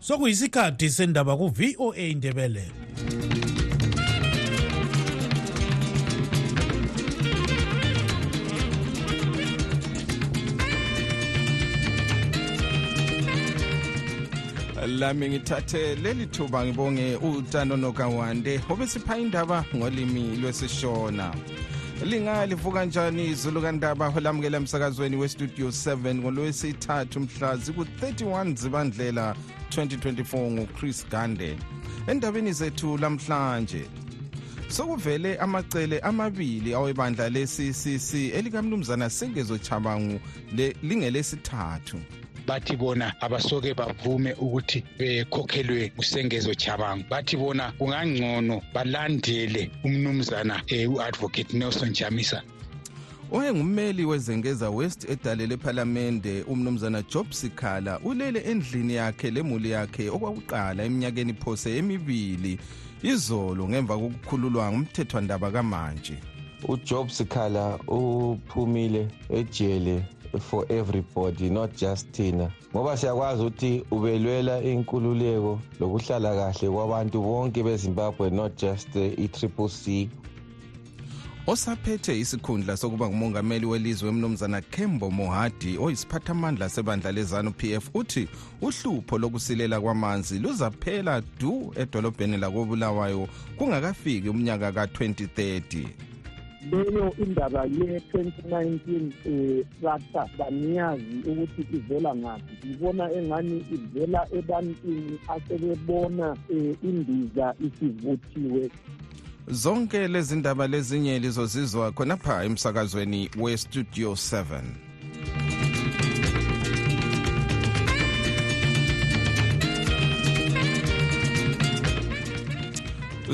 sokuyisikhathi sendaba ku-voa indebele lami ngithathe leli thuba ngibonge utano nokawande obesipha indaba ngolimi lwesishona. Lingalivuka njani izulu kandaba? Olamukela emsakazweni westudio 7 ngolwesithathu mhla ziku-31 zibandlela 2024 nguchris gande. Endabeni zethu lamhlanje sokuvele amacele amabili awebandla le-ccc elikamnumzana sengezo chabangu lingelesithathu bathi bona abasoke bavume ukuthi bekhokhelwe usengezo chabangu bathi bona kungangcono balandele umnumzana um u-advocate nelson jamisa oyengummeli wezengeza west edale lephalamende umnumzana job sikhala ulele endlini yakhe lemuli yakhe okwakuqala eminyakeni phose emibili. Izolo ngemva kokukhululwa ngumthethwandaba kamanje. Ujob sikhala uphumile ejele for everybody not just thina. Ngoba siyakwazi ukuthi ubelwela inkululeko lokuhlala kahle kwabantu bonke bezimbabwe not just i-triple c. Osaphethe isikhundla sokuba ngumongameli welizwe umnumzana kembo mohadi oyisiphathamandla sebandla lezanu pf uthi uhlupho lokusilela kwamanzi luzaphela du edolobheni lakobulawayo kungakafiki umnyaka ka-2030 leyo indaba ye-2019 um rata baniyazi ukuthi ivela ngaphi. Ngibona engani ivela ebantwini asebebona um indiza isivuthiwe. Zonke lezi ndaba lezinye lizozizwa khonapha emsakazweni westudio 7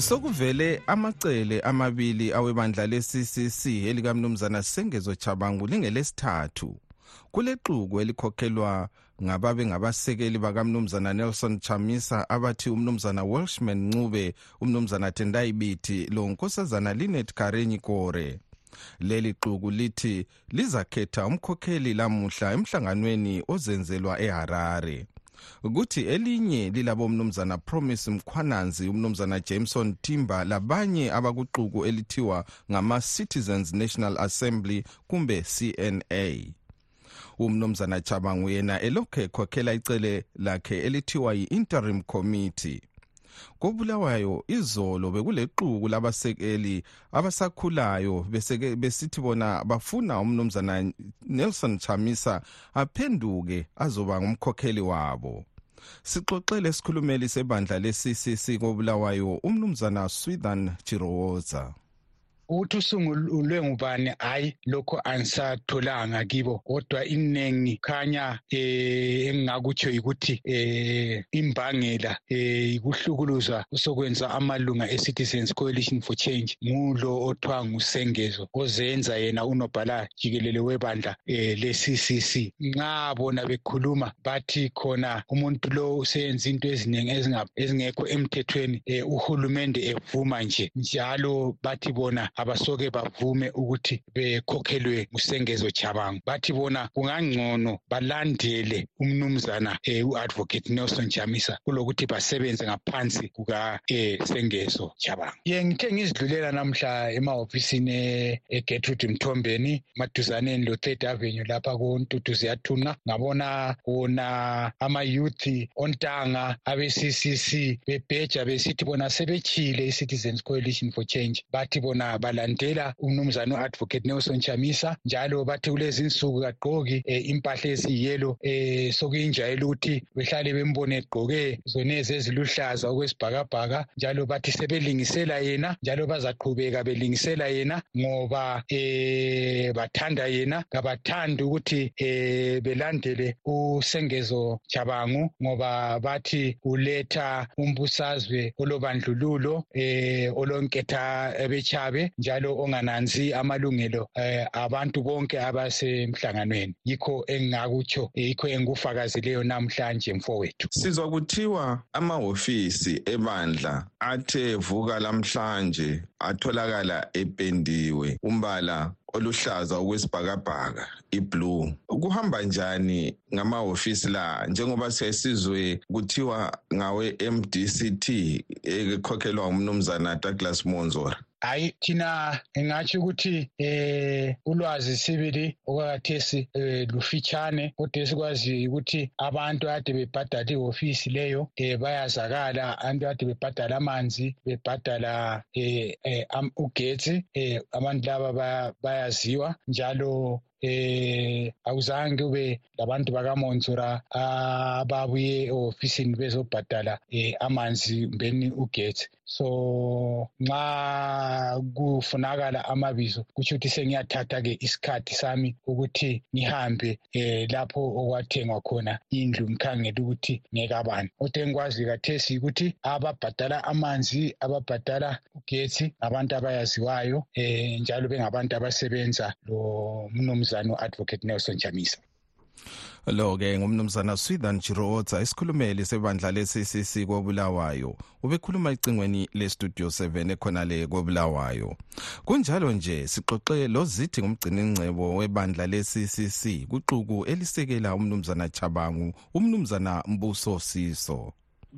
sokuvele amacele amabili awebandla le-ccc elikamnumzana sengezo chabangu lingelesithathu. Kulexuku elikhokhelwa ngababe ngabasekeli bakamnumzana nelson chamisa abathi umnumzana welshman ncube umnumzana tendai biti lo nkosazana linet karenyi kore leli xuku lithi lizakhetha umkhokheli lamuhla emhlanganweni ozenzelwa eharare kuthi elinye lilabo mnumzana promise mkhwananzi umnumzana jameson timber labanye abakuxuku elithiwa ngama-citizens national assembly kumbe cna umnumzana chabangu yena elokhu ekhokhela icele lakhe elithiwa yi-interim committee kobulawayo izolo bekulequku labasekeli abasakhulayo besithi bona bafuna umnumzana nelson chamisa aphenduke azoba ngumkhokheli wabo sixoxele isikhulumeli sebandla le-ccc kobulawayo umnumzana swithan chirowoza ukuthi usungulwe ngubani? Hayi lokho angisatholanga kibo. Kodwa iningi khanya eh engingakutsho yikuthi eh imbangela eh ikuhlukuluzwa usokwenza amalunga e-citizens coalition for change ngulo othiwa ngusengezo ozenza yena unobhala jikelele webandla eh le-ccc nxa bona bekhuluma bathi khona umuntu lo useyenza into eziningi ezingekho emthethweni eh uhulumende evuma nje. Njalo bathi bona abasoke bavume ukuthi bekhokhelwe ngusengezo chabangu bathi bona kungangcono balandele umnumzana um u-advocate nelson jamisa kulokuthi basebenze ngaphansi kukasengezo um chabangu ye ngithe ngizidlulela namhla emahofisini egertrude mthombeni maduzaneni lo-third avenue lapha kontuthu ziyathunqa. Ngabona wona ama-youth ontanga abe-ccc bebheja besithi bona sebechile i-citizens coalition for change. Bathi bona balandela umnumzana u-advocate nelson chamisa njalo bathi kulezi nsuku kagqoki um impahla eziyiyelo um sokuyinjayelo ukuthi behlale bembone egqoke zonezi eziluhlaza okwesibhakabhaka njalo bathi sebelingisela yena njalo bazaqhubeka belingisela yena ngoba um bathanda yena. Kabathandi ukuthi um belandele usengezo jabangu ngoba bathi uletha umbusazwe olobandlululo um olonketha ebechabe njalo ongananzi amalungelo eh, abantu bonke abasemhlanganweni. Yikho engingakutsho yikho engikufakazileyo namhlanje mfowethu. Sizwa kuthiwa amahofisi ebandla athe vuka lamhlanje atholakala ependiwe. Umbala oluhlaza okwesibhakabhaka iblue. Kuhamba njani ngamahhovisi la? Njengoba sesizwe kuthiwa ngawe MDCT ekhokhelwa umnumzana Douglas Monzora. Hayi thina ngingatsho ukuthi eh ulwazi sibili okwakathesi eh, lufitshane kodwa esikwaziyo ukuthi abantu ade bebhadala ihofisi leyo eh bayazakala. Abantu ade bebhadala amanzi bebhadala eh, eh ugetsi eh abantu laba bayaziwa. Njalo eh awuzange ube labantu bakaMontsura ababuye ehofisini bezobhadala eh amanzi mbeni ugetsi so nxa kufunakala amabizo kutsho ukuthi sengiyathatha ke isikhathi sami ukuthi ngihambe eh lapho okwathengwa khona indlu ngikhangele ukuthi ngekabani. Kodwa engikwazi kathesi ukuthi ababhadala amanzi ababhadala ugetsi abantu abayaziwayo eh njalo bengabantu abasebenza lo mnumzane u-advocate nelson jamisa lo-ke ngumnumzana swithan jirotsa isikhulumeli sebandla le-ccc kobulawayo. Ubekhuluma icingweni lestudio 7 ekhonale kobulawayo. Kunjalo nje sixoxe lozithi ngumgciningcebo webandla le-ccc kuxuku elisekela umnumzana chabangu umnumzana mbuso siso.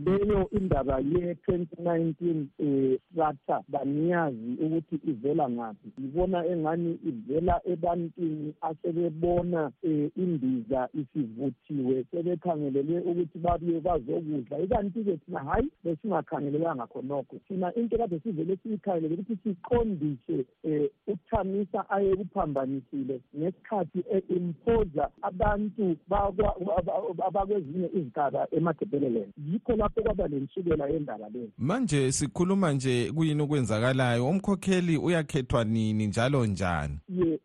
Leyo indaba ye-2019 eh ratha baniyazi ukuthi ivela ngaphi. Ngibona engani ivela ebantwini asebebona eh imbiza isivuthiwe sebekhangelele ukuthi babuye bazokudla. Ikanti-ke thina hhayi besingakhangelelanga khonokho. Thina into kade sivele siyikhangelele ukuthi siqondise um uthamisa ayekuphambanisile ngesikhathi e-imposa abantu abakwezinye izigaba emagebheleland yikho lapho kwaba lensukela yendaba leyo manje sikhuluma nje kuyini okwenzakalayo? Umkhokheli uyakhethwa nini? Njalo njani? Ye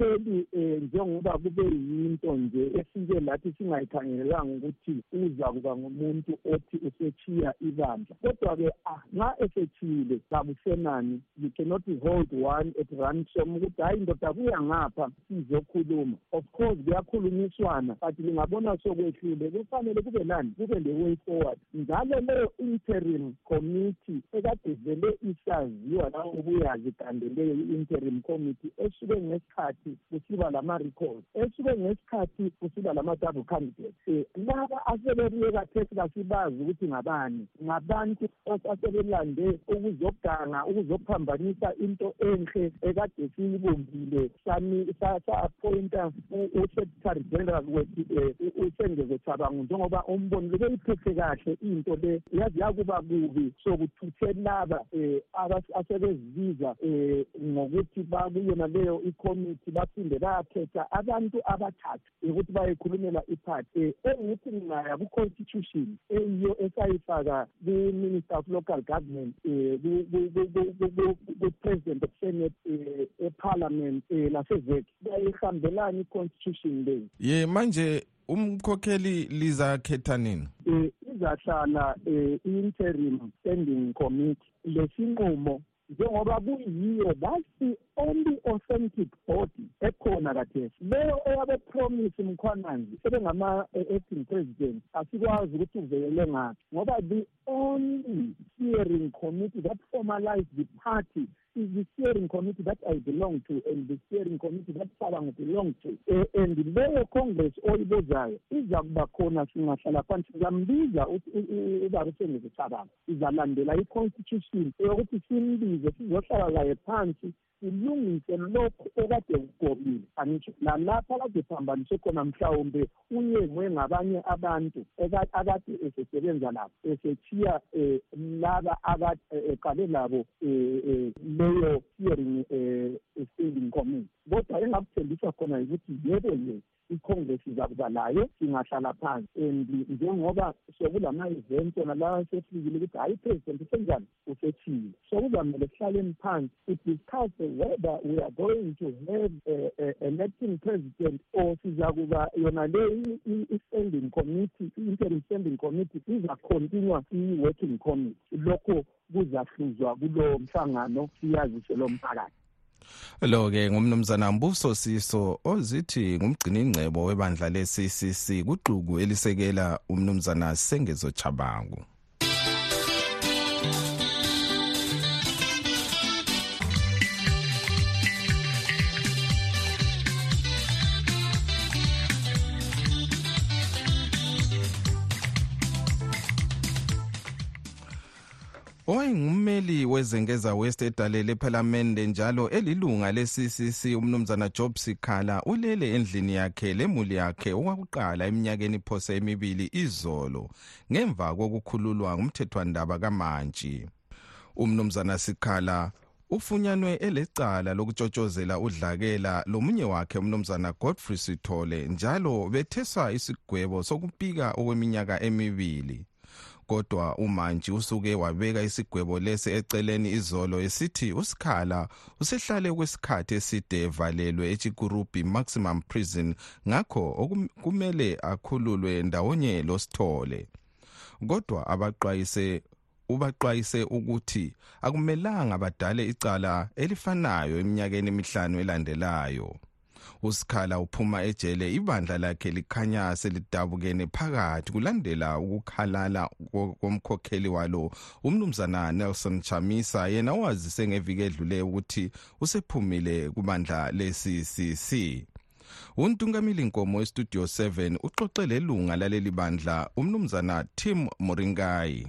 umkhokheli um njengoba kube yinto nje esike lathi singayikhangelelanga ukuthi uza kuba ngumuntu othi usechiya ibandla. Kodwa-ke nxa esechiyile kakusenani you cannot hold one at ransom ukuthi hhayi ndoda kuya ngapha sizokhuluma. Of course kuyakhulunyiswana but lingabona sokwehlule kufanele kube nani? Kube le-way forward. Njalo leyo interim committee ekade vele isaziwa la ubuyazi kande leyo i-interim committee esuke ngesikhathi kusiba lama-records. Esuke ngesikhathi kusiba lama-double candidates. Um laba asebebuye kathesi kasibazi ukuthi ngabani. Ngabantu asebelande ukuzoganga ukuzophambanisa into enhle ekade siyibumbile sa-appointa u-secretary general wethu um usengezo chabangu njengoba umbonile beyiphethe kahle into le. Yazi yakuba kubi sokuthuthe laba um asebezibiza um ngokuthi bakuyona leyo ikhomithi baphinde bayakhetha abantu abathathu ukuthi bayekhulumela iphathi um engithi ngingaya ku-constitution eyiyo esayifaka ku-minister of local government um ku-president of senate um eparliament um lasevek bayihambelani i-constitution leyo ye manje umkhokheli lizakhetha nini? Um izahlala um i-interim standing committee. Lesinqumo njengoba kuyiyo that's the only authentic body ekhona kathesi leyo eyabe promise mkhwananzi sebengama-acting president asikwazi ukuthi uvelele ngaphi ngoba the only steering committee that formalized the party is the steering committee that I belong to and the steering committee that Sabango belong to. Uh, and leyo congress oyibozayo iza kuba khona singahlala ubaba usengeze Sabango izalandela i-constitution eyokuthi simbize sizohlala laye phansi silungise lokhu okade kugobile angitsho nalapha kade phambanise khona mhlawumbe uyengwe ngabanye abantu akade esesebenza labo esethiya um laba akade eqale labo um leyo hearing um standing committee kodwa engakuthembisa khona yikuthi yebo ye i-congress izakuba layo singahlala phansi. And njengoba sokulama-event ona lawa sefikile ukuthi hhayi ipresident usenjani? Usethile. Sokuzamele sihlaleni phansi udiscusse whether we are going to have an acting president or sizakuba yona le i-standing committee i-interim standing committee izacontinua i-working committee. Lokho kuzahluzwa kulowo mhlangano siyazise lo mphakathi. Lo-ke ngumnumzana mbuso siso ozithi ngumgcini ingcebo webandla le-ccc kuxuku elisekela umnumzana sengezo chabangu owayengummeli wezengeza west edalele ephalamende njalo elilunga le-ccc umnumzana job sikhala ulele endlini yakhe lemuli yakhe okwakuqala eminyakeni phose emibili izolo ngemva kokukhululwa ngumthethwandaba kamantshi. Umnumzana sikhala ufunyanwe elecala lokutshotshozela udlakela lomunye wakhe umnumzana godfrey sithole njalo betheswa isigwebo sokupika okweminyaka emibili. Kodwa umantshi usuke wabeka isigwebo lesi eceleni izolo esithi usikhala usehlale kwesikhathi eside evalelwe echikurubi maximum prison ngakho kumele akhululwe ndawonye losithole. Kodwa abaxwayise ubaxwayise ukuthi akumelanga badale icala elifanayo eminyakeni emihlanu elandelayo. Usikhala uphuma ejele ibandla lakhe likhanya selidabukene phakathi kulandela ukukhalala komkhokheli walo umnumzana Nelson Chamisa. Yena wazise ngeviki edlule ukuthi usephumile kubandla le-CCC untungamili nkomo westudio 7 uxoxe lelunga laleli bandla umnumzana Tim Moringai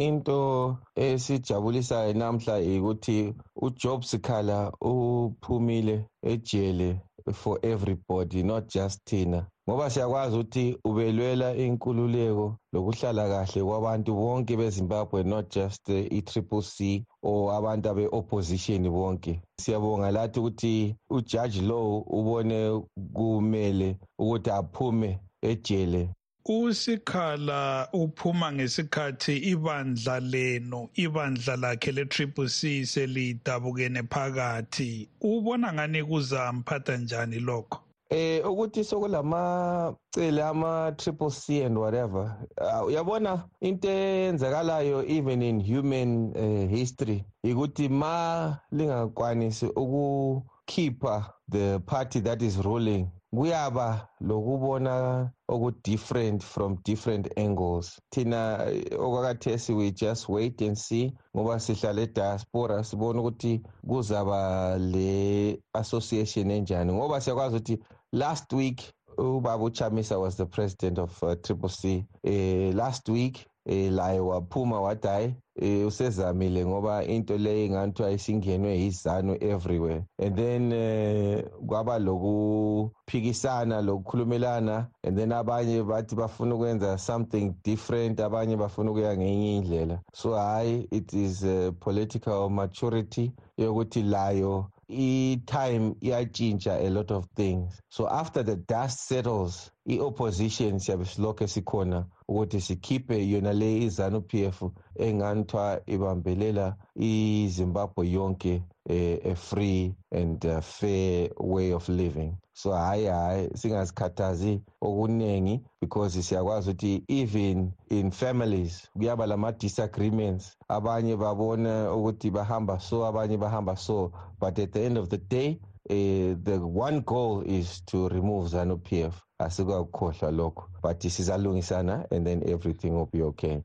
into esijabulisayo namhla ukuthi uJob Sikhala uphumile ejele for everybody not just thina. Ngoba siyakwazi ukuthi ubelwela inkululeko lokuhlala kahle kwabantu bonke bezimbabwe not just i-triple c or abantu abe-opposition bonke. Siyabonga lathi ukuthi ujaji low ubone kumele ukuthi aphume ejele usikhala uphuma ngesikhathi ibandla leno ibandla lakhe le-triple c selidabukene phakathi. Ubona ngani kuzamphatha njani lokho? Eh ukuthi sokulamacele ama-triple c and whatever. Uh, uyabona into eyenzakalayo even in human uh, history ukuthi ma lingakwanisi ukukhipha the party that is ruling kuyaba lokubona oku-different from different angles. Thina okwakathesi we just wait and see ngoba sihlala ediaspora sibona ukuthi kuzaba le association enjani. Ngoba siyakwazi ukuthi last week ubaba uchamisa was the president of uh, triple c. Uh, last week eh laye waphuma wathi hayi eh usezamile ngoba into leyo inganthiwa isingenwe yizanu everywhere. And then eh kwaba lokuphikisana lokukhulumelana and then abanye bathi bafuna ukwenza something different abanye bafuna ukuya ngenye indlela. So hayi it is a political maturity yokuthi layo i-time iyatshintsha a lot of things. So after the dust settles i-opposition siyabe silokhu sikhona. Ukuthi sikhiphe yona le izanu p f enganithwa ibambelela izimbabwe yonke eh, a free and uh, fair way of living. So hayi hayi singazikhathazi okuningi because siyakwazi ukuthi even in families kuyaba lama-disagreements. Abanye babona ukuthi bahamba so abanye bahamba so but at the end of the day uh, the one goal is to remove zanu p f. Asikakukhohlwa lokho but sizalungisana and then everything will be okay.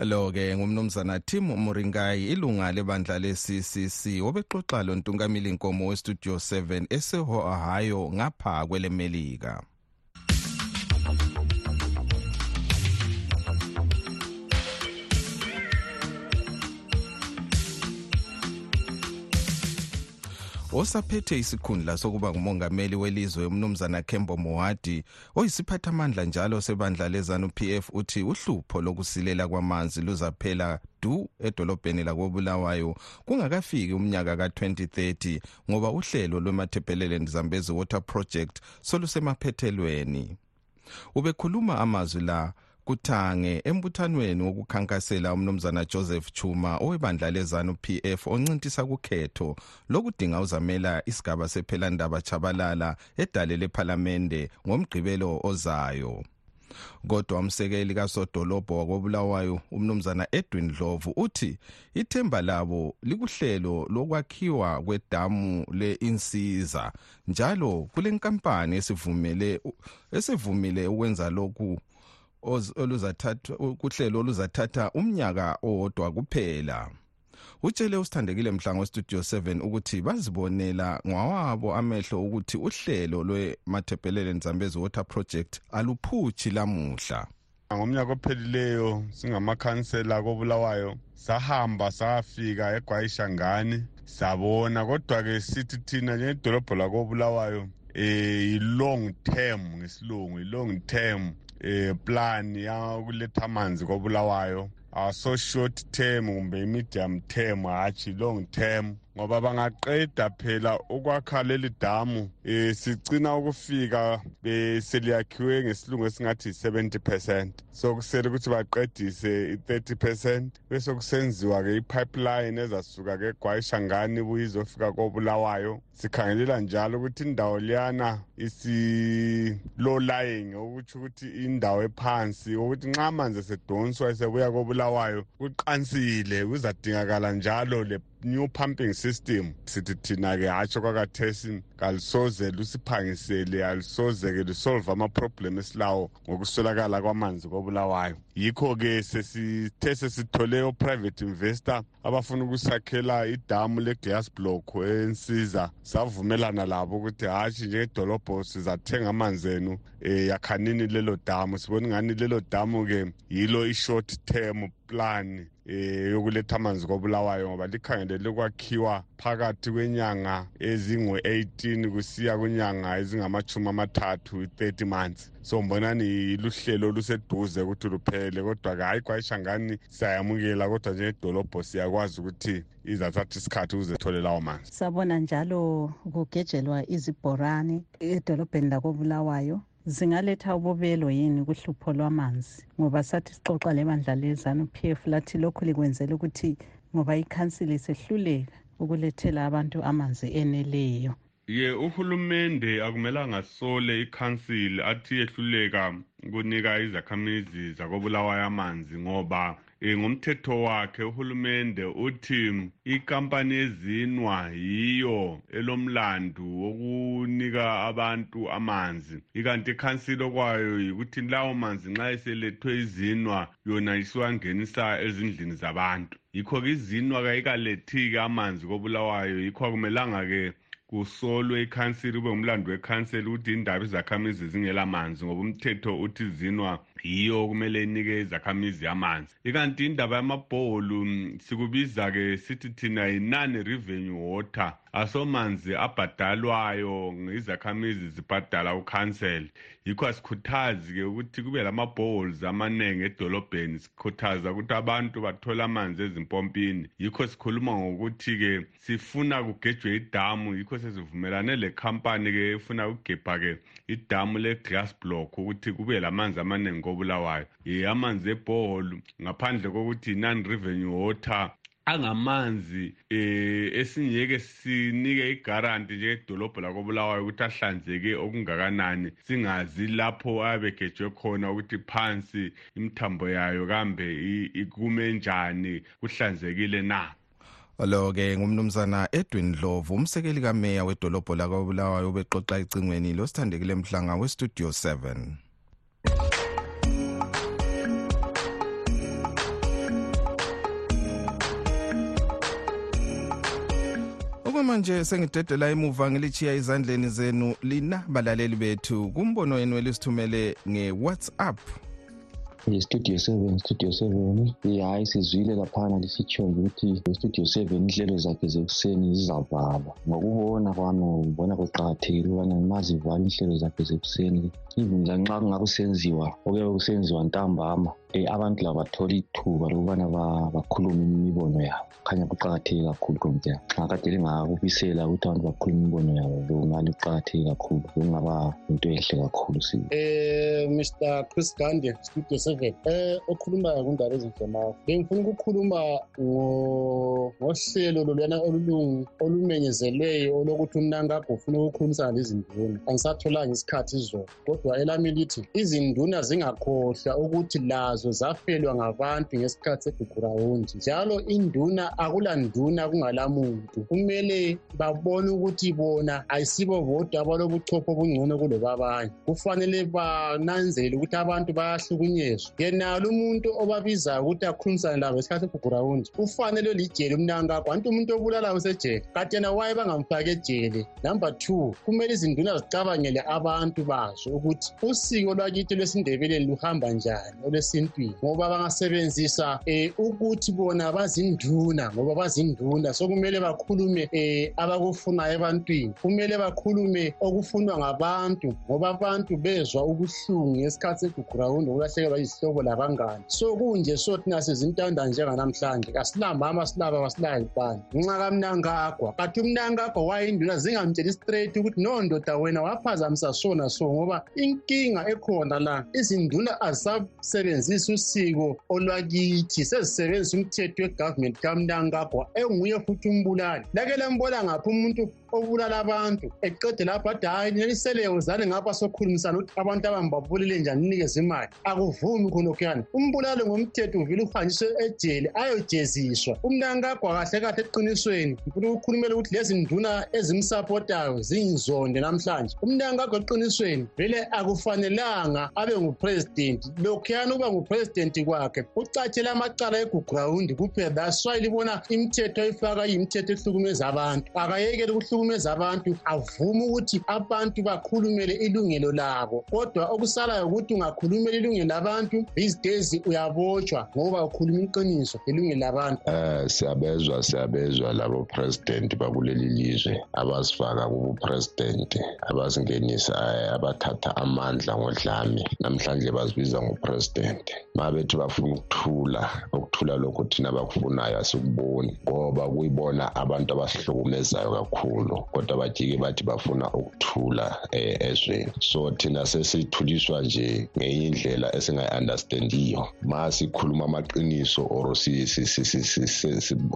Lo ke ngumnumzana Tim Muringai ilunga lebandla le-CCC obexoxa lo ntungamili inkomo westudio 7 eseOhio ngapha kwelemelika osaphethe isikhundla sokuba ngumongameli welizwe umnumzana Kembo Moati oyisiphathamandla njalo sebandla lezanu PF uthi uhlupho lokusilela kwamanzi luzaphela du edolobheni lakobulawayo kungakafiki umnyaka ka-2030 ngoba uhlelo lwemathephelele Zambezi Water Project solusemaphethelweni ubekhuluma amazwi la kuthange embuthanweni wokukhankasela umnumzana Joseph Chuma owebandla lezanu PF oncintisa kukhetho lokudinga uzamela isigaba sephelandaba chabalala edale lephalamende ngomgqibelo ozayo. Kodwa umsekeli kasodolobho wakobulawayo umnumzana Edwin Dlovu uthi ithemba labo likuhlelo lokwakhiwa kwedamu le-insiza njalo kule nkampani esivumele esivumile ukwenza lokhu oluzathatha kuhlelo oluzathatha umnyaka owodwa kuphela. Utshele usithandekile mhlango studio 7 ukuthi bazibonela ngwawabo amehlo ukuthi uhlelo lwemathebhelele Nzambezi Water Project aluphuchi lamuhla. Ngomnyaka ophelileyo singamakhansela kobulawayo sahamba safika egwayishangani sabona. Kodwa-ke sithi thina njengedolobho lakobulawayo eh i-long term ngesilungu i-long term. Eh plan yokuletha amanzi kobulawayo aso short term kumbe i-medium term hatshi long term ngoba bangaqeda phela ukwakha leli damu eh sigcina ukufika beseliyakhiwe ngesilungu esingathi 70 percent. So kusele ukuthi baqedise i-30 percent bese kusenziwa ke i-pipeline ezasuka ke egwayishangani buye izofika kobulawayo. Sikhangelela njalo ukuthi indawo liyana isi-low lying okutsho ukuthi indawo ephansi ukuthi nxa amanzi esedonswa esebuya kobulawayo kuqansile kuzadingakala njalo le new pumping system. Sithi thina-ke hatsho kwakathesi kalisoze lusiphangisele alisoze-ke lisolve amaproblem esilawo ngokuswelakala kwamanzi kobulawayo. Yikho-ke sesithe sesithole o-private investor abafuna ukusakhela idamu le-glass block ensiza. Savumelana labo ukuthi hatshi njengedolobho sizathenga amanzi enu um yakhanini lelo damu. Sibona ingani lelo damu-ke yilo i-short term plan. Eh yokuletha amanzi kobulawayo ngoba likhangelele ukwakhiwa phakathi kwenyanga ezingu-18 kusiya kwinyanga ezingamachumi amathathu 30 months. So mbonani luhlelo oluseduze ukuthi luphele kodwa-ke hayi kwayishangani siyayamukela kodwa njengedolobho siyakwazi ukuthi izathatha isikhathi ukuze thole lawo manzi. Sabona njalo kugejelwa izibhorane edolobheni lakobulawayo. Zingaletha ububelo yini kuhlupho lwamanzi? Ngoba sathi sixoxa lebandla lezanu p f lathi lokhu likwenzela ukuthi ngoba ikhansili isehluleka ukulethela abantu amanzi eneleyo. Ye uhulumende akumelanga sole ikhansili athi yehluleka ukunika izakhamizi zakobulawayo amanzi ngoba um ngomthetho wakhe uhulumende uthi ikampani ezinwa yiyo elomlandu wokunika abantu amanzi. Ikanti ikhansili okwayo yikuthi lawo manzi nxa eselethwe izinwa yona isiwangenisa ezindlini zabantu. Yikho-ke izinwa kayikalethi-ke amanzi kobulawayo yikho akumelanga-ke kusolwe ikhansili kube ngumlando wekhanseli ukuthi indaba izakhamizi zingela manzi ngoba umthetho uthi zinwa yiyo kumele inike izakhamizi amanzi. Ikanti indaba yamabholu sikubiza-ke sithi thina yinani revenue water. Asomanzi abhadalwayo izakhamizi zibhadala ukhanseli yikho asikhuthazi-ke ukuthi kube lama-bowls amaningi edolobheni sikhuthaza ukuthi abantu bathole amanzi ezimpompini. Yikho sikhuluma ngokuthi-ke sifuna kugejwe idamu yikho sesivumelane le khampani-ke efuna ukugebha-ke idamu le-glass block ukuthi kube lamanzi amaningi kobulawayo amanzi ebholu ngaphandle kokuthi non-revenue water angamanzi eh esingeke sinike igaranti njengedolobho lakobulawayo ukuthi ahlanzeke okungakanani singazi lapho abegejwe khona ukuthi phansi imthambo yayo kambe ikume njani kuhlanzekile na. Lo-ke ngumnumzana edwin dlovu umsekeli kameya wedolobho lakobulawayo ubexoxa ecingweni losithandekile mhlanga westudio 7 okwamanje sengidedela emuva ngilichiya ezandleni zenu lina balaleli bethu. Kumbono wenu elisithumele nge-whatsapp. Nge-studio seven studio seven. Hayi sizwile laphana lisitsho ukuthi i-studio seven inhlelo zakhe zekuseni zizavalwa ngokubona kwami ngibona kuqakathekile ukubana mazivalwa inhlelo zakhe zekuseni. Even lanxa kungakusenziwa okuyabe kusenziwa ntambama. um abantu labo bathole ithuba lokubana bakhulume imibono yabo. Khanya kuqakatheke kakhulu komtya nxa kade lingakubisela ukuthi abantu bakhulume imibono yabo bekungani kuqakatheke kakhulu? Bekungaba yinto enhle kakhulu si um mr chris gande studio seven. Um okhulumayo kundaba ezidlemayo bengifuna ukukhuluma ngohlelo loluyana olulungu olumenyezelweyo olokuthi umnankagbo ufuna ukukhulumisana lezinduna angisatholanga isikhathi izolo kodwa elami lithi izinduna zingakhohlwa ukuthi lazo lazo zafelwa ngabantu ngesikhathi segugurawundi njalo induna akulanduna kungalamuntu. Kumele babone ukuthi bona ayisibo bodwa abalobuchopho obungcono kulobabanye. Kufanele bananzele ukuthi abantu bayahlukunyezwa. Yenalo umuntu obabizayo ukuthi akhulumisane labo ngesikhathi segugurawundi ufanele lijele umnankakho anti umuntu obulalayo usejele kanti yena waye bangamfaki ejele. Number two kumele izinduna zicabangele abantu bazo ukuthi usiko lwakithi lwesindebeleni luhamba njani olwesintwini ngoba bangasebenzisa um ukuthi bona bazinduna ngoba bazinduna. So kumele bakhulume um abakufunayo ebantwini. Kumele bakhulume okufunwa ngabantu ngoba abantu bezwa ubuhlungu ngesikhathi segugurawundi ukulahlekelwa yizihlobo labangani. So kunje so thina sizintanda njenganamhlanje kasilamama silaba kasilayo ibani nxa kamnankagwa kathi umnankagwa wayinduna zingamtsheli straight ukuthi no ndoda wena waphazamisa sona so ngoba inkinga ekhona la izinduna azisasebenzisi usiko olwakithi sezisebenzisa umthetho wegovernment kamnankagwa enguye futhi umbulali. Lake lambona ngaphi umuntu obulala abantu eqede lapho ade hayi neliseleyo zane ngapha sokhulumisana ukuthi abantu abambabulile njani ninikeze imali. Akuvumi khonokhuyana umbulalo ngomthetho uvile uhanjiswe ejele ayojeziswa. Umnankagwa kahle kahle eqinisweni ngifuna ukukhulumela ukuthi lezi nduna ezimsapotayo ziyinzonde namhlanje. Umnankagwa eqinisweni vele akufanelanga abe ngupresidenti lokhuyana ukuba ngupresidenti kwakhe ucatshele amacala egugrawundi kuphela. That's why libona imithetho ayifaka iyimithetho ehlukumeza abantu. Akayekele ukuhlukumeza ukuhlukumeza abantu avume ukuthi abantu bakhulumele ilungelo labo. Kodwa okusalayo ukuthi ungakhulumela ilungelo labantu these days uyabotshwa ngoba ukhuluma iqiniso ilungelo labantu. Um siyabezwa siyabezwa labo president bakuleli lizwe abasifaka kubupresident abasingenisa abathatha amandla ngodlame. Namhlanje bazibiza ngupresident ma bethi bafuna ukuthula ukuthula lokhu thina bakufunayo asikuboni ngoba kuyibona abantu abasihlukumezayo kakhulu. Kodwa bajike bathi bafuna ukuthula eh, ezweni so thina sesithuliswa nje ngenye indlela esingayi-understandiyo. Ma sikhuluma amaqiniso or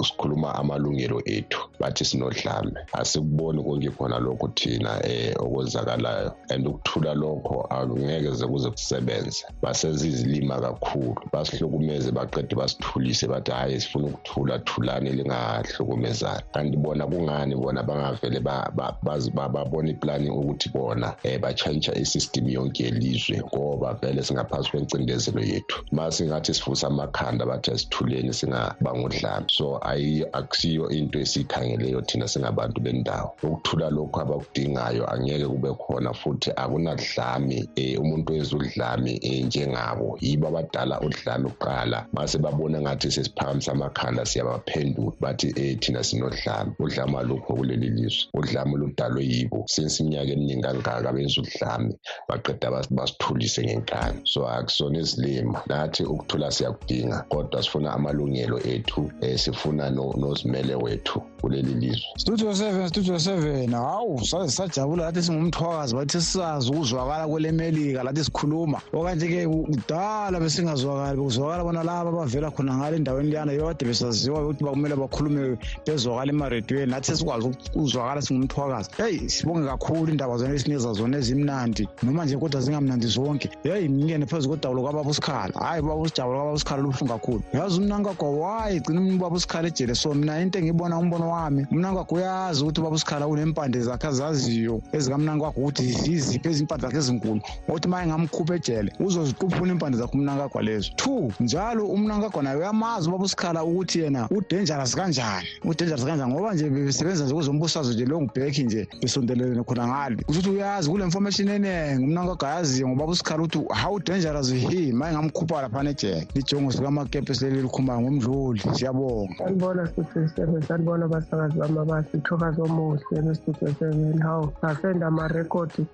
sikhuluma amalungelo ethu bathi sinodlame. Asikuboni konke khona lokhu thina um okwenzakalayo. And ukuthula lokho angeke ze kuze kusebenze. Basezizilima kakhulu. Basihlukumeze baqede basithulise bathi hhayi sifuna ukuthula thulani lingahlukumezani. Kanti bona kungani bona bangavele babona iplani ukuthi bona um batshantsha isystem yonke yelizwe ngoba vele singaphansi kwencindezelo yethu. Ma singathi sivusa amakhanda bathi asithuleni singabangudlame. So akusiyo into esiyikhangeleyo thina singabantu bendawo. Ukuthula lokhu abakudingayo angeke kube khona futhi akunadlame um umuntu wenza udlame um njengabo. Yibo abadala udlame kuqala. Mase babona ngathi sesiphakamisa amakhanda siyabaphendula bathi um thina sinodlame. Udlame alukho kuleli lizwe. Udlame oludalwe yibo. Since iminyaka eminingi kangaka benza udlame baqeda basithulise ngenkani. So akusona izilima nathi ukuthula siyakudinga kodwa sifuna amalungelo ethu um sifuna nozimele wethu. Kuleli lizwe. Studio seven studio seven. Hawu saze sajabula lathi singumthwakazi bathi sisazi ukuzwakala kwele melika lathi sikhuluma. Okanje-ke kudala besingazwakali bekuzwakala bona laba abavela khona ngale endaweni liyana bekade besaziwa ukuthi bakumele bakhulume bezwakala emarediyweni nathi sesikwazi ukuzwakala singumthwakazi. Heyi sibonge kakhulu indaba zona esinikeza zona ezimnandi noma nje kodwa zingamnandi zonke. Heyi ngingene phezu kodawulo kwababa usikhala hhayi ubaba usijabula kwababa usikhala lubuhlungu kakhulu. Yazi umnankagwa wayi gcina ubaba usikhala ejele. So mina into engiyibona umbono wami. Umnankagwa uyazi ukuthi ubaba usikhala unempande zakhe azaziyo ezikamnankagwa ukuthi ziziphi ezimpande zakhe ezinkulu. Othi uma engamkhupha ejele uzoziquphuna impande zakhe umnankagwa lezo two njalo umnankagwa naye uyamazi ubaba usikhala ukuthi yena udangerous kanjani. Udangerous kanjani ngoba nje bebesebenza nje kwezombusazwe nje lo ngubhekhi nje besondelelene khona ngale ukuthi uyazi kule information eningi umnankagwa ayaziyo ngobaba usikhala ukuthi how dangerous he? Ma engamkhupha laphana ejele lijongo sikamakepe sileli likhumbayo ngomdluli. Siyabonga. Sanibona sisi sanibona abasakazi bami abahle ithokazi omuhle bestudio seven hawu ngasenda amarekhodi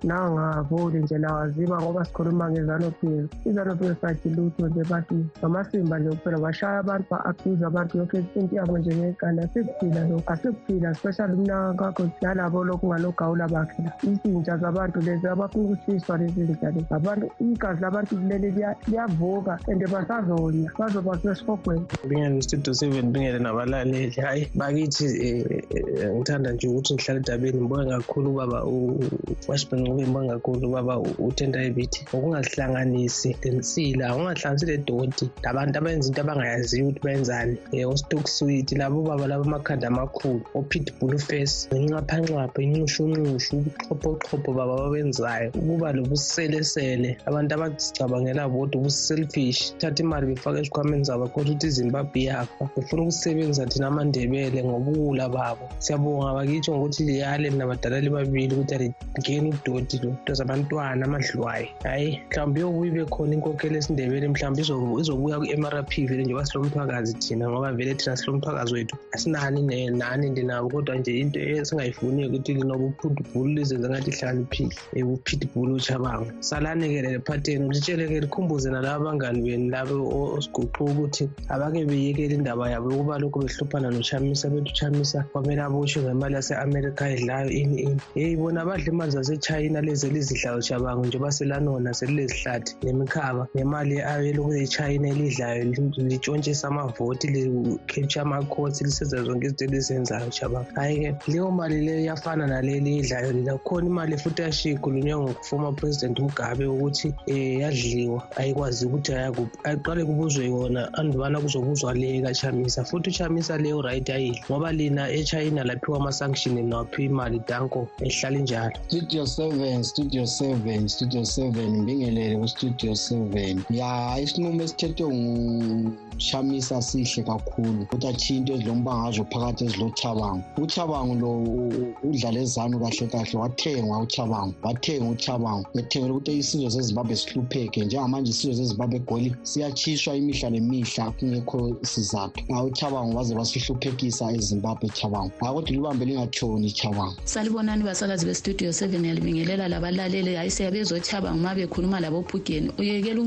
nje ngoba sikhuluma sathi lutho nje ngamasimba nje kuphela bashaya abantu ba-abuse abantu into yabo asikuphila lokhu asikuphila especially nalabo lokhu ngalogawula bakhe. La zabantu lezi abafuna ukushiswa lezi abantu igazi labantu liyavuka and basazonya bazoba nabalaleli bakithi ngithanda nje ukuthi ngihlala edabeni ngibonge kakhulu ubaba washburn ube ngibonge kakhulu ubaba utenda ebithi ngokungazihlanganisi lensila ungahlanganisi ledoti labantu abenza into abangayaziyo ukuthi benzani. Um ostock sweet labo baba labo amakhanda amakhulu opitbull face ngenxaphanxapha inxushunxushu ubuxhophoxhopho baba babenzayo ukuba lobuselesele abantu abazicabangela bodwa ubuselfish thatha imali befake esikhwameni zabo kodwa ukuthi izimbabwe iyafa befuna ukusebenza thina amandebele ngobuwula babo. Siyabonga bakitsho ngokuthi liyale nabadala libabili ukuthi alingeni udoti lo into zabantwana amadlwayi. Hhayi mhlawumbe iyobuya ibe khona inkokhelo esindebele mhlawumbe izobuya ku-mrp vele njengoba silomthwakazi thina ngoba vele thina silomthwakazi wethu. Asinani nani ndinabo kodwa nje into esingayifuniyo ukuthi linobuphutbhulu lizenze ngathi hlakaniphile ubuphitbhulu uchabango salani-ke lephatheni litshele-ke likhumbuze nalabo abangani benu labo osiguqu ukuthi abake beyekele indaba yabo ukuba lokhu behluphana nochamisa bethi uchamisa kwamele aboshwe ngemali yase-amerika edlayo ini ini. Yeyi bona badla imali zasechina lezi elizidlayo chabango njengoba selanona selilezihlathi nemikhaba ngemali elokhu echina elidlayo litshontshisa amavoti li-capture amakhosi lisenza zonke izinto elizenzayo chabango hhayi-ke leyo mali leyo iyafana naleli idlayo lila kukhona imali futhi yashikhulunywe ngufoma president mugabe ukuthi um yadliwa ayikwazi ukuthi ayakuphi ayiqale kubuzwe yona andubana kuzobuzwa le kachamisa. Futhi uchamisa leyo right ayidli ngoba lina echina laphiwa ama-sanction nawaphiwa imali danko? Ehlala injalo studio seven studio seven studio seven mbingelele kustudio seven. Ya isinqumo esithethwe ngushamisa sihle kakhulu ukuthi athinto ezilombangazo phakathi ezilochabango uchabango lo udlala ezanu kahle kahle wathengwa uchabango wathenga uchabango ethengela ukuthi isizwe sezimbabwe sihlupheke njengamanje isizwe sezimbabwe egoli siyatshiswa imihla nemihla kungekho sizathu uchabango baze basihluphekisa ezimbabwe chabango akodwa libambe lingatshoni chabango salibonani basakazi bestudio seven yalibingelela labalaleli. Hayi siyabezochabango uma bekhuluma labophugeni uyekela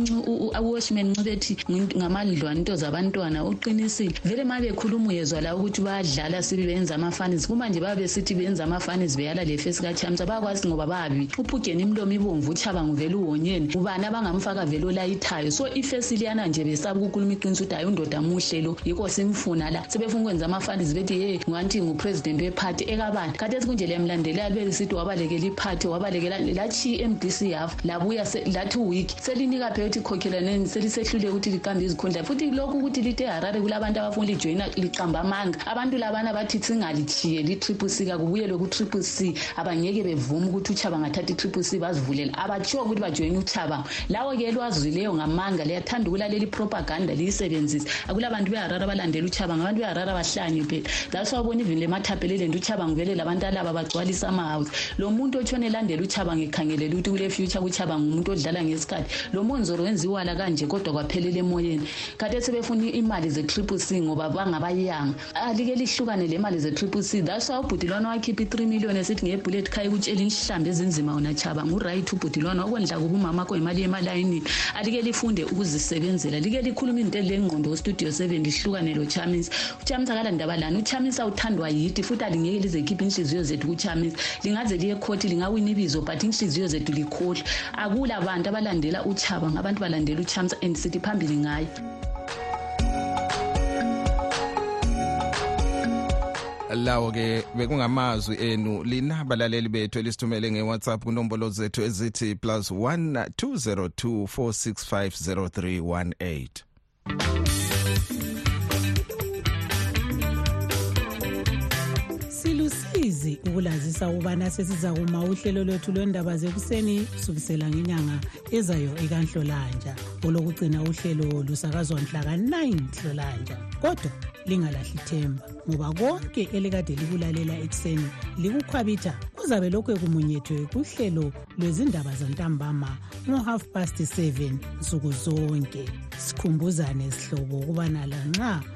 uwashman ncibethi ngamandlwana into zabantwana. Uqinisile. Vele ma bekhuluma uyezwa la ukuthi bayadlala sibi benza amafanis kuma nje babe besithi benza amafanis beyala lefesi kachamsa bayakwazi ngoba babi. Uphugeni imlomo ibomvu uchabango vele uwonyeni. Ubani abangamfaka vele olayithayo? So ifesi liyana nje besaba ukukhuluma iqiniso ukuthi hayi undoda muhle lo. Yikho simfuna la. Sebefuna ukwenza amafanis bethi ye ngathi ngupresident wephathi ekabani khathesi kunje liyamlandelela libe lisithi wabalekela iphathi wabalekela lachi i-mdc yafa labuya lathi uwiki. Selinika phela ukuthi khokhelaneni selisehluleke ukuthi liqambe izikhundla futhi lokhu ukuthi lithe harare kulabantu abafuna lijoyina liqamba amanga. Abantu labana bathi singalitshiye li-triple c kakubuyelwe ku-triple c. Abangeke bevume ukuthi uchaba ngathatha i-triple c bazivulela. Abatshiwo ukuthi bajoyine uchaba lawo-ke elwazileyo ngamanga liyathanda ukulalela ipropaganda liyisebenzise. Akulabantu beharare abalandela uchaba ngabantu beharare abahlanye phela that's wabona even le mathaphelelento uchaba ngivele labantu alaba bagcwalisa amahawusi lo muntu otshona elandela uchaba ngikhangelele ukuthi kule future kuchaba ngumuntu odlala ngesikhathi. Lo monzoro wenziwala kanje kodwa kwaphelela emoyeni. Kade sebefuna imali ze-triple c ngoba bangabayanga alike lihlukane le mali ze-triple c. That's why ubhudilwana wakhipha i-three million esithi ngebullet khaya ukutshela inhlambi ezinzima wona chaba nguright ubhudilwana okwendla kuba umama kho imali emalayinini alike lifunde ukuzisebenzela. Like likhuluma into elengqondo ustudio seven lihlukane lo chamisa uchamisa kalandaba lani uchamisa uthandwa yithi futhi alingeke lize khipha inhliziyo zethu kuchamisa lingaze liye ekhothi lingawina ibizo but inhliziyo zethu likhohlwa akula bantu abalandela uchaba ngabantu balandela uchamisa and sithi phambili ngayo lawo ke bekungamazwi enu lina balaleli bethu elisithumele ngewhatsapp kunombolo zethu ezithi plus 1 202 465 silusizi ukulazisa ukubana sesiza kuma uhlelo lwethu lwendaba zekuseni sukisela ngenyanga ezayo ekanhlolanja olokugcina uhlelo lusakazwa mhla ka-9 hlolanja kodwa lingalahli themba ngoba konke elikade likulalela ekuseni likukhwabitha kuzabe lokhu kumunyethwe kuhlelo lwezindaba zantambama ngo-half past 7 nsuku zonke. Sikhumbuzane sihlobo ukubana lanxa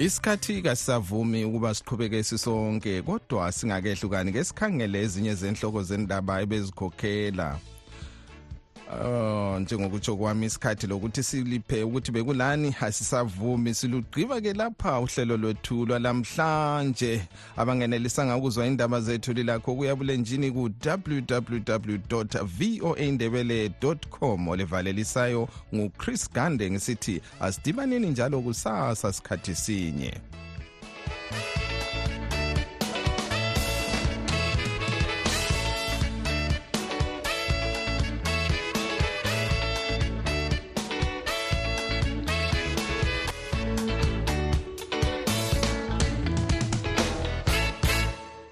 Isikhathi kasisavumi ukuba siqhubeke sisonke kodwa singakehlukani ke sikhangele ezinye zenhloko zendaba ebezikhokhela. Oh njengokutsho kwami isikhathi lokuthi siliphe ukuthi bekulani? Asisavumi silugqiba ke lapha uhlelo lwethu lwalamhlanje abangenelisanga ukuzwa indaba zethu lilakho kuyabulenjini ku www.voaindebele.com olivalelisayo nguChris Gande ngisithi asidibaneni njalo kusasa sikhathi sinye.